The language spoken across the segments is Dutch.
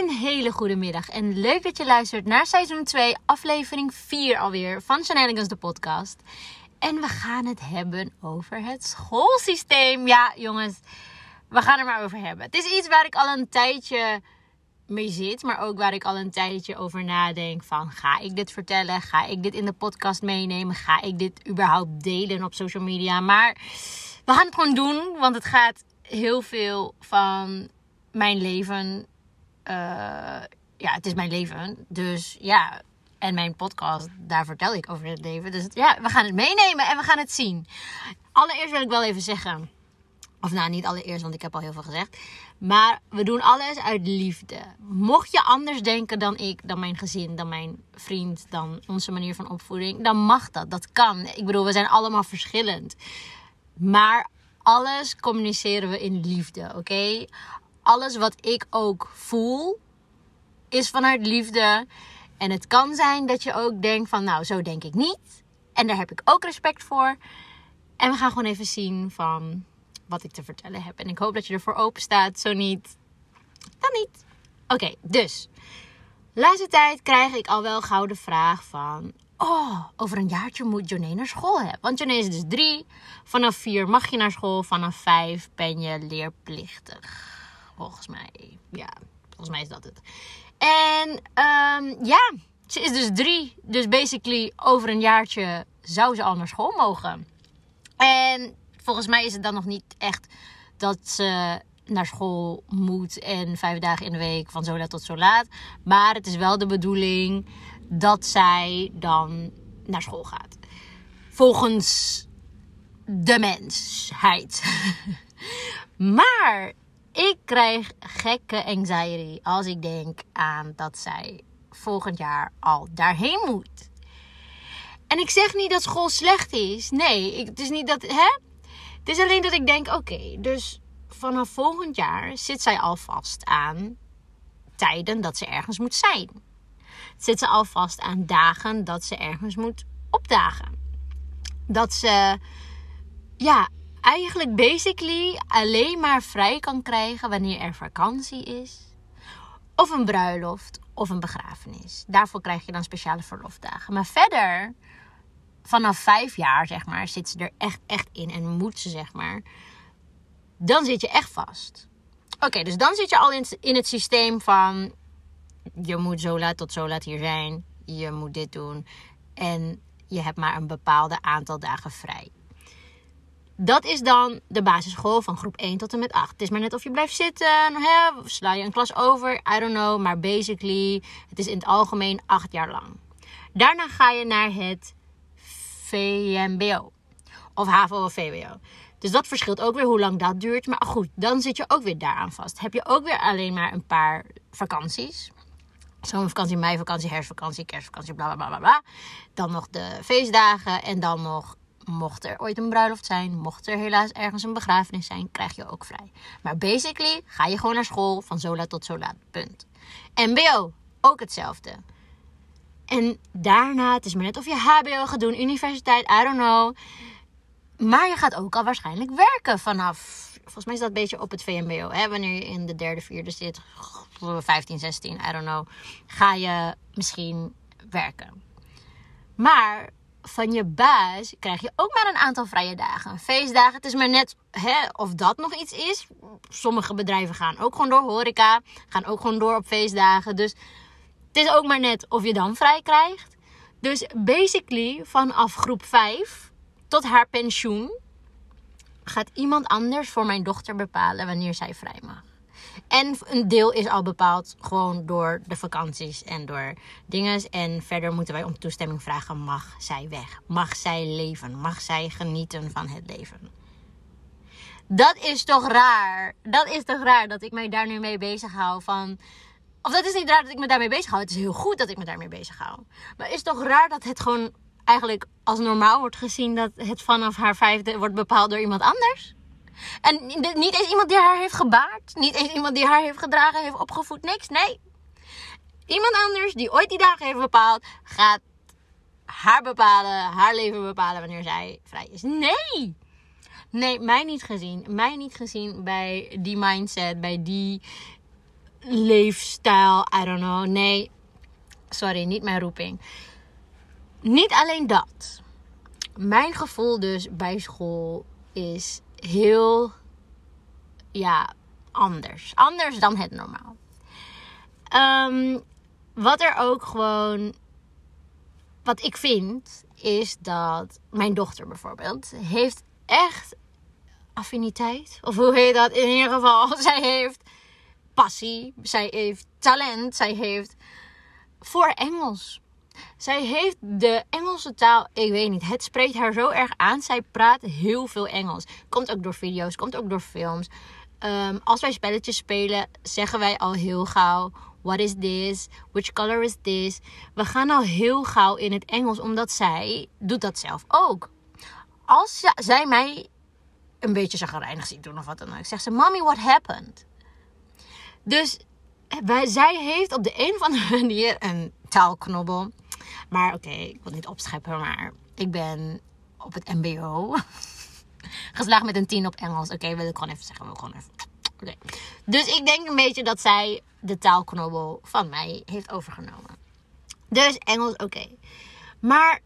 Een hele goede middag en leuk dat je luistert naar seizoen 2, aflevering 4 alweer van Shenanigans de podcast. En we gaan het hebben over het schoolsysteem. Ja, jongens, we gaan er maar over hebben. Het is iets waar ik al een tijdje mee zit, maar ook waar ik al een tijdje over nadenk van ga ik dit vertellen? Ga ik dit in de podcast meenemen? Ga ik dit überhaupt delen op social media? Maar we gaan het gewoon doen, want het gaat heel veel van mijn leven ja, het is mijn leven. Dus ja, en mijn podcast, daar vertel ik over het leven. Dus ja, we gaan het meenemen en we gaan het zien. Allereerst wil ik wel even zeggen. Of nou, niet allereerst, want ik heb al heel veel gezegd. Maar we doen alles uit liefde. Mocht je anders denken dan ik, dan mijn gezin, dan mijn vriend, dan onze manier van opvoeding, dan mag dat. Dat kan. Ik bedoel, we zijn allemaal verschillend. Maar alles communiceren we in liefde, oké? Alles wat ik ook voel, is vanuit liefde. En het kan zijn dat je ook denkt van, nou, zo denk ik niet. En daar heb ik ook respect voor. En we gaan gewoon even zien van wat ik te vertellen heb. En ik hoop dat je ervoor open staat. Zo niet, dan niet. Oké, dus. Laatste tijd krijg ik al wel gauw de vraag van... Oh, over een jaartje moet Joné naar school hebben. Want Joné is dus drie. Vanaf vier mag je naar school. Vanaf vijf ben je leerplichtig. Volgens mij. Ja, volgens mij is dat het. En um, ja, ze is dus drie. Dus basically over een jaartje zou ze al naar school mogen. En volgens mij is het dan nog niet echt dat ze naar school moet en vijf dagen in de week van zo laat tot zo laat. Maar het is wel de bedoeling dat zij dan naar school gaat. Volgens de mensheid. maar ik krijg gekke anxiety als ik denk aan dat zij volgend jaar al daarheen moet. En ik zeg niet dat school slecht is. Nee, het is niet dat. Hè? Het is alleen dat ik denk: oké, dus vanaf volgend jaar zit zij al vast aan tijden dat ze ergens moet zijn. Zit ze al vast aan dagen dat ze ergens moet opdagen. Dat ze ja, eigenlijk basically alleen maar vrij kan krijgen wanneer er vakantie is. Of een bruiloft of een begrafenis. Daarvoor krijg je dan speciale verlofdagen. Maar verder, vanaf vijf jaar zeg maar, zit ze er echt, echt in en moet ze zeg maar. Dan zit je echt vast. Oké, dus dan zit je al in, in het systeem van je moet zo laat tot zo laat hier zijn. Je moet dit doen. En je hebt maar een bepaalde aantal dagen vrij. Dat is dan de basisschool van groep 1 tot en met 8. Het is maar net of je blijft zitten, hè, sla je een klas over, I don't know. Maar basically, het is in het algemeen 8 jaar lang. Daarna ga je naar het VMBO. Of HAVO of VWO. Dus dat verschilt ook weer hoe lang dat duurt. Maar goed, dan zit je ook weer daaraan vast. Heb je ook weer alleen maar een paar vakanties. Zomervakantie, meivakantie, herfstvakantie, kerstvakantie, bla bla bla bla. Dan nog de feestdagen en dan nog mocht er ooit een bruiloft zijn, mocht er helaas ergens een begrafenis zijn, krijg je ook vrij. Maar basically ga je gewoon naar school van zo laat tot zo laat. Punt. MBO, ook hetzelfde. En daarna, het is maar net of je HBO gaat doen, universiteit, I don't know. Maar je gaat ook al waarschijnlijk werken vanaf. Volgens mij is dat een beetje op het VMBO. Hè? Wanneer je in de derde, vierde zit, 15, 16, I don't know. Ga je misschien werken. Maar van je baas krijg je ook maar een aantal vrije dagen. Feestdagen, het is maar net hè, of dat nog iets is. Sommige bedrijven gaan ook gewoon door horeca, gaan ook gewoon door op feestdagen. Dus het is ook maar net of je dan vrij krijgt. Dus basically vanaf groep 5 tot haar pensioen gaat iemand anders voor mijn dochter bepalen wanneer zij vrij mag. En een deel is al bepaald gewoon door de vakanties en door dingen. En verder moeten wij om toestemming vragen: mag zij weg? Mag zij leven? Mag zij genieten van het leven? Dat is toch raar? Dat is toch raar dat ik mij daar nu mee bezig hou van. Of dat is niet raar dat ik me daarmee bezig hou. Het is heel goed dat ik me daarmee bezig hou. Maar is toch raar dat het gewoon eigenlijk als normaal wordt gezien dat het vanaf haar vijfde wordt bepaald door iemand anders? En niet eens iemand die haar heeft gebaard. Niet eens iemand die haar heeft gedragen, heeft opgevoed. Niks. Nee. Iemand anders die ooit die dagen heeft bepaald, gaat haar bepalen, haar leven bepalen wanneer zij vrij is. Nee. Nee, mij niet gezien. Mij niet gezien bij die mindset, bij die leefstijl. I don't know. Nee, sorry, niet mijn roeping. Niet alleen dat. Mijn gevoel dus bij school is heel, ja, anders. Anders dan het normaal. Ehm, wat er ook gewoon, wat ik vind, is dat mijn dochter bijvoorbeeld heeft echt affiniteit. Of hoe heet dat? In ieder geval, zij heeft passie. Zij heeft talent. Zij heeft voor Engels. Zij heeft de Engelse taal, ik weet niet, het spreekt haar zo erg aan. Zij praat heel veel Engels. Komt ook door video's, komt ook door films. Ehm, als wij spelletjes spelen, zeggen wij al heel gauw: What is this? Which color is this? We gaan al heel gauw in het Engels, omdat zij doet dat zelf ook. Als zij mij een beetje zagrijnig ziet doen of wat dan ook, zegt ze: Mommy, what happened? Dus wij, zij heeft op de een of andere manier een taalknobbel. Maar oké, ik wil niet opscheppen, maar ik ben op het MBO. Geslaagd met een 10 op Engels. Oké, wil ik gewoon even zeggen. Wil gewoon even. Oké. Dus ik denk een beetje dat zij de taalknobbel van mij heeft overgenomen. Dus Engels, oké. Maar,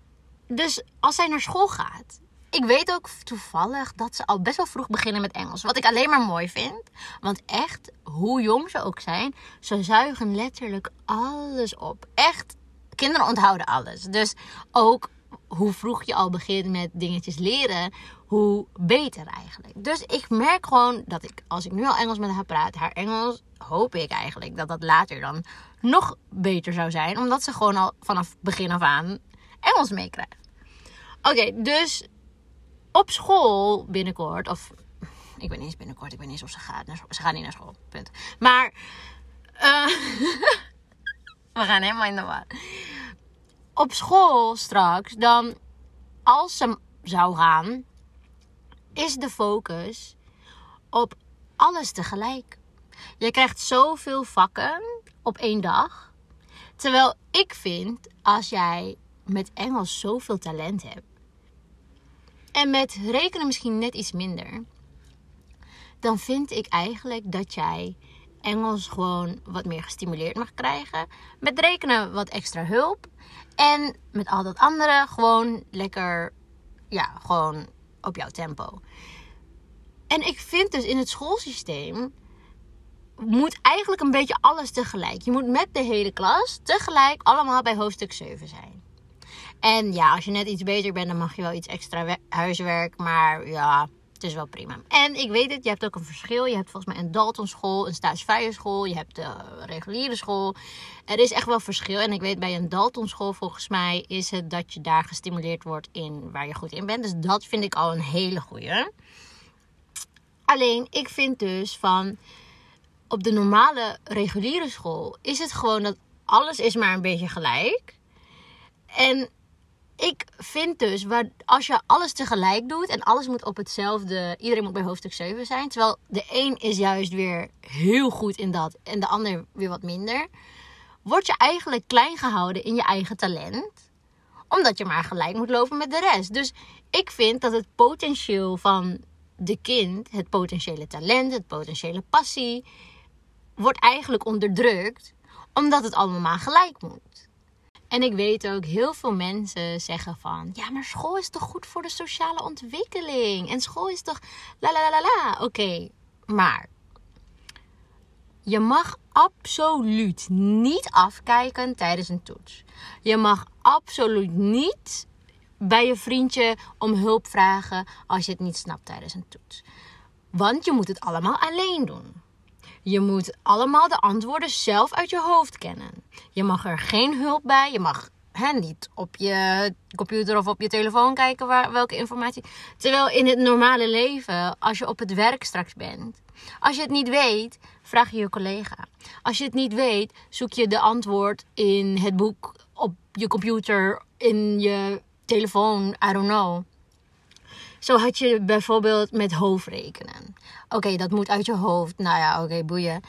dus als zij naar school gaat. Ik weet ook toevallig dat ze al best wel vroeg beginnen met Engels. Wat ik alleen maar mooi vind. Want echt, hoe jong ze ook zijn, ze zuigen letterlijk alles op. Echt, kinderen onthouden alles. Dus ook hoe vroeg je al begint met dingetjes leren, hoe beter eigenlijk. Dus ik merk gewoon dat ik, als ik nu al Engels met haar praat, haar Engels, hoop ik eigenlijk dat dat later dan nog beter zou zijn. Omdat ze gewoon al vanaf begin af aan Engels meekrijgt. Oké, dus op school binnenkort, of ik weet niet eens binnenkort, ik weet niet eens of ze gaat. Ze gaat niet naar school, punt. Maar, uh, we gaan helemaal in de war. Op school straks, dan, als ze zou gaan, is de focus op alles tegelijk. Je krijgt zoveel vakken op één dag. Terwijl ik vind, als jij met Engels zoveel talent hebt. En met rekenen misschien net iets minder. Dan vind ik eigenlijk dat jij Engels gewoon wat meer gestimuleerd mag krijgen. Met rekenen wat extra hulp. En met al dat andere gewoon lekker, ja, gewoon op jouw tempo. En ik vind dus in het schoolsysteem moet eigenlijk een beetje alles tegelijk. Je moet met de hele klas tegelijk allemaal bij hoofdstuk 7 zijn. En ja, als je net iets beter bent, dan mag je wel iets extra huiswerk. Maar ja, het is wel prima. En ik weet het, je hebt ook een verschil. Je hebt volgens mij een Dalton school, een Staats school. Je hebt de reguliere school. Er is echt wel verschil. En ik weet bij een Dalton school volgens mij is het dat je daar gestimuleerd wordt in waar je goed in bent. Dus dat vind ik al een hele goeie. Alleen, ik vind dus van op de normale reguliere school is het gewoon dat alles is maar een beetje gelijk. En ik vind dus, waar, als je alles tegelijk doet en alles moet op hetzelfde, iedereen moet bij hoofdstuk 7 zijn. Terwijl de een is juist weer heel goed in dat en de ander weer wat minder. Word je eigenlijk klein gehouden in je eigen talent. Omdat je maar gelijk moet lopen met de rest. Dus ik vind dat het potentieel van de kind, het potentiële talent, het potentiële passie, wordt eigenlijk onderdrukt. Omdat het allemaal gelijk moet. En ik weet ook, heel veel mensen zeggen van... Ja, maar school is toch goed voor de sociale ontwikkeling? En school is toch... La la la la Oké, maar... Je mag absoluut niet afkijken tijdens een toets. Je mag absoluut niet bij je vriendje om hulp vragen als je het niet snapt tijdens een toets. Want je moet het allemaal alleen doen. Je moet allemaal de antwoorden zelf uit je hoofd kennen. Je mag er geen hulp bij. Je mag hè, niet op je computer of op je telefoon kijken waar, welke informatie. Terwijl in het normale leven, als je op het werk straks bent, als je het niet weet, vraag je je collega. Als je het niet weet, zoek je de antwoord in het boek, op je computer, in je telefoon, I don't know. Zo had je bijvoorbeeld met hoofdrekenen. Oké, dat moet uit je hoofd. Nou ja, oké, boeien.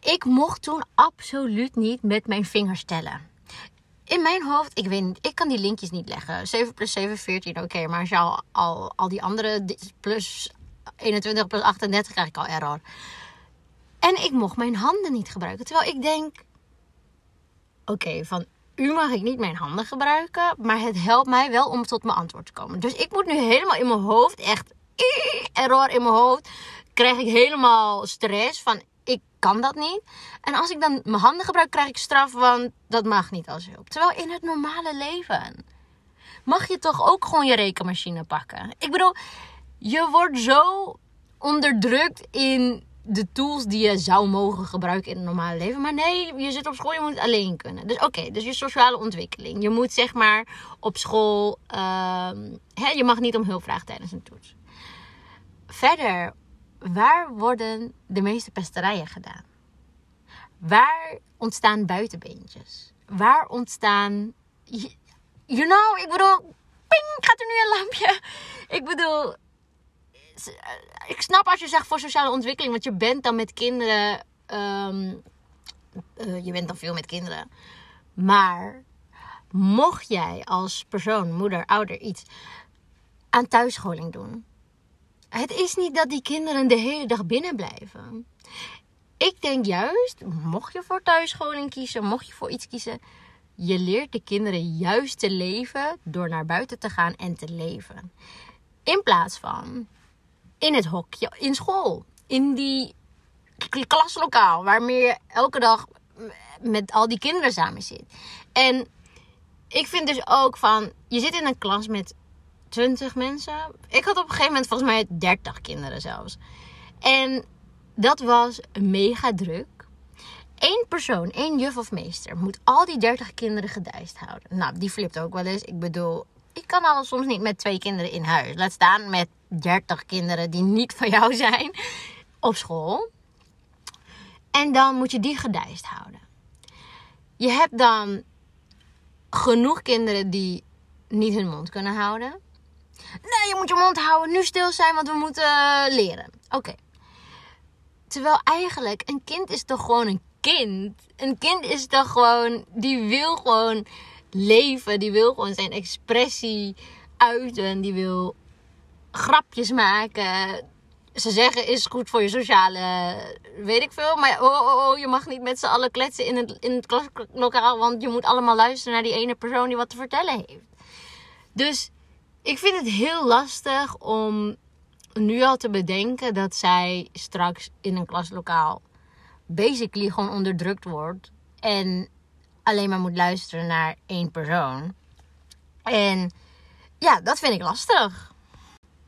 Ik mocht toen absoluut niet met mijn vingers tellen. In mijn hoofd, ik weet niet, ik kan die linkjes niet leggen. 7 plus 7, 14, oké. maar als je al, al, al die andere plus 21 plus 38 krijg ik al error. En ik mocht mijn handen niet gebruiken. Terwijl ik denk: oké, van u mag ik niet mijn handen gebruiken, maar het helpt mij wel om tot mijn antwoord te komen. Dus ik moet nu helemaal in mijn hoofd, echt error in mijn hoofd, krijg ik helemaal stress van ik kan dat niet. En als ik dan mijn handen gebruik, krijg ik straf, want dat mag niet als hulp. Terwijl in het normale leven mag je toch ook gewoon je rekenmachine pakken. Ik bedoel, je wordt zo onderdrukt in de tools die je zou mogen gebruiken in het normale leven. Maar nee, je zit op school, je moet het alleen kunnen. Dus oké, dus je sociale ontwikkeling. Je moet zeg maar op school, ehm, hè, je mag niet om hulp vragen tijdens een toets. Verder, waar worden de meeste pesterijen gedaan? Waar ontstaan buitenbeentjes? Waar ontstaan, you know, ik bedoel, ping, gaat er nu een lampje? Ik bedoel, ik snap als je zegt voor sociale ontwikkeling, want je bent dan met kinderen. Ehm, eh, je bent dan veel met kinderen. Maar mocht jij als persoon, moeder, ouder iets aan thuisscholing doen. Het is niet dat die kinderen de hele dag binnen blijven. Ik denk juist, mocht je voor thuisscholing kiezen, mocht je voor iets kiezen, je leert de kinderen juist te leven door naar buiten te gaan en te leven. In plaats van in het hokje in school. In die klaslokaal waarmee je elke dag met al die kinderen samen zit. En ik vind dus ook van, je zit in een klas met 20 mensen. Ik had op een gegeven moment volgens mij 30 kinderen zelfs. En dat was mega druk. Eén persoon, één juf of meester, moet al die 30 kinderen gedijst houden. Nou, die flipt ook wel eens. Ik bedoel, ik kan al soms niet met twee kinderen in huis. Laat staan met 30 kinderen die niet van jou zijn op school. En dan moet je die gedijst houden. Je hebt dan genoeg kinderen die niet hun mond kunnen houden. Nee, je moet je mond houden, nu stil zijn, want we moeten eh, leren. Oké. Terwijl eigenlijk, een kind is toch gewoon een kind. Een kind is toch gewoon, die wil gewoon leven. Die wil gewoon zijn expressie uiten. Die wil grapjes maken. Ze zeggen is goed voor je sociale, weet ik veel. Maar oh, oh, oh je mag niet met z'n allen kletsen in het, in het klaslokaal. Want je moet allemaal luisteren naar die ene persoon die wat te vertellen heeft. Dus ik vind het heel lastig om nu al te bedenken dat zij straks in een klaslokaal basically gewoon onderdrukt wordt. En alleen maar moet luisteren naar één persoon. En ja, dat vind ik lastig.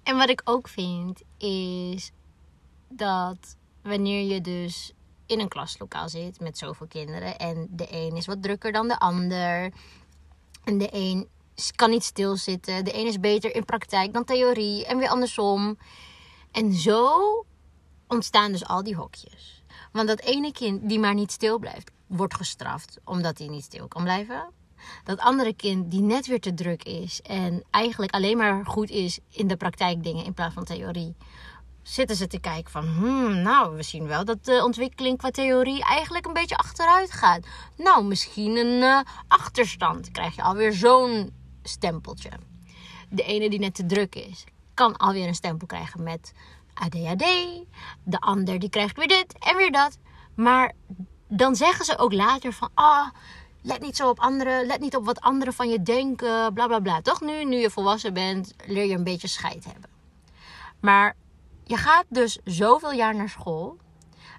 En wat ik ook vind is dat wanneer je dus in een klaslokaal zit met zoveel kinderen en de een is wat drukker dan de ander en de een kan niet stilzitten, de een is beter in praktijk dan theorie en weer andersom. En zo ontstaan dus al die hokjes. Want dat ene kind die maar niet stil blijft, wordt gestraft omdat hij niet stil kan blijven. Dat andere kind die net weer te druk is en eigenlijk alleen maar goed is in de praktijkdingen in plaats van theorie. Zitten ze te kijken van, hmm, nou, we zien wel dat de ontwikkeling qua theorie eigenlijk een beetje achteruit gaat. Nou, misschien een uh, achterstand. Krijg je alweer zo'n stempeltje. De ene die net te druk is, kan alweer een stempel krijgen met ADHD. De ander die krijgt weer dit en weer dat. Maar dan zeggen ze ook later van, ah, let niet zo op anderen, let niet op wat anderen van je denken, bla bla bla. Toch nu, nu je volwassen bent, leer je een beetje scheid hebben. Maar je gaat dus zoveel jaar naar school,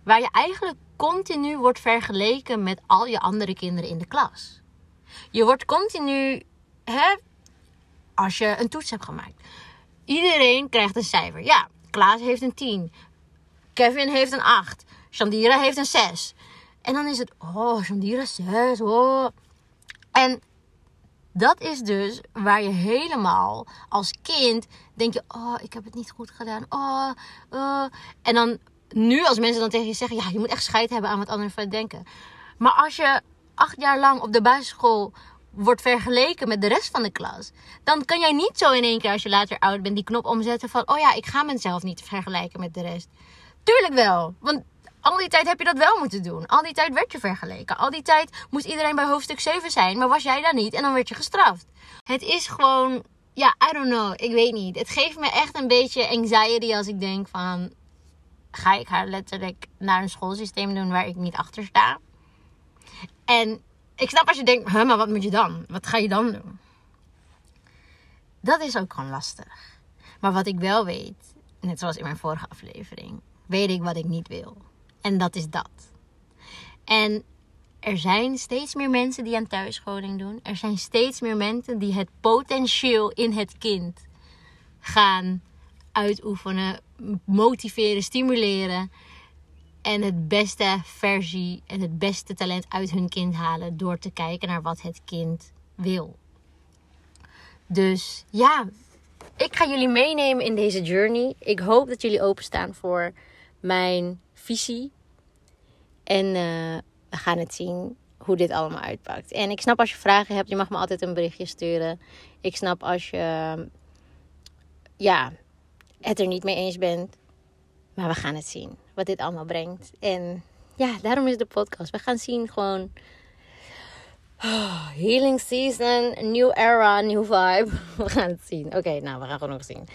waar je eigenlijk continu wordt vergeleken met al je andere kinderen in de klas. Je wordt continu, hè, als je een toets hebt gemaakt. Iedereen krijgt een cijfer. Ja, Klaas heeft een 10. Kevin heeft een 8. Shandira heeft een 6. En dan is het, oh, Shandira 6, oh. En dat is dus waar je helemaal als kind denk je, oh, ik heb het niet goed gedaan. Oh, oh. En dan nu als mensen dan tegen je zeggen, ja, je moet echt scheid hebben aan wat anderen van denken. Maar als je acht jaar lang op de basisschool wordt vergeleken met de rest van de klas, dan kan jij niet zo in één keer als je later oud bent die knop omzetten van, oh ja, ik ga mezelf niet vergelijken met de rest. Tuurlijk wel, want al die tijd heb je dat wel moeten doen. Al die tijd werd je vergeleken. Al die tijd moest iedereen bij hoofdstuk 7 zijn, maar was jij daar niet en dan werd je gestraft. Het is gewoon, ja, I don't know, ik weet niet. Het geeft me echt een beetje anxiety als ik denk van, ga ik haar letterlijk naar een schoolsysteem doen waar ik niet achter sta. En ik snap als je denkt, huh, maar wat moet je dan? Wat ga je dan doen? Dat is ook gewoon lastig. Maar wat ik wel weet, net zoals in mijn vorige aflevering, weet ik wat ik niet wil. En dat is dat. En er zijn steeds meer mensen die aan thuisscholing doen. Er zijn steeds meer mensen die het potentieel in het kind gaan uitoefenen, motiveren, stimuleren. En het beste versie en het beste talent uit hun kind halen door te kijken naar wat het kind wil. Dus ja, ik ga jullie meenemen in deze journey. Ik hoop dat jullie openstaan voor mijn visie. En uh, we gaan het zien hoe dit allemaal uitpakt. En ik snap als je vragen hebt, je mag me altijd een berichtje sturen. Ik snap als je ja, het er niet mee eens bent. Maar we gaan het zien wat dit allemaal brengt. En ja, daarom is de podcast. We gaan zien gewoon. Oh, healing season, new era, new vibe. We gaan het zien. Oké, nou, we gaan gewoon nog zien.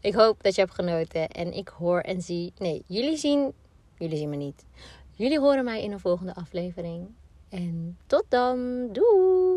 Ik hoop dat je hebt genoten. En ik hoor en zie. Nee, jullie zien. Jullie zien me niet. Jullie horen mij in een volgende aflevering. En tot dan. Doei!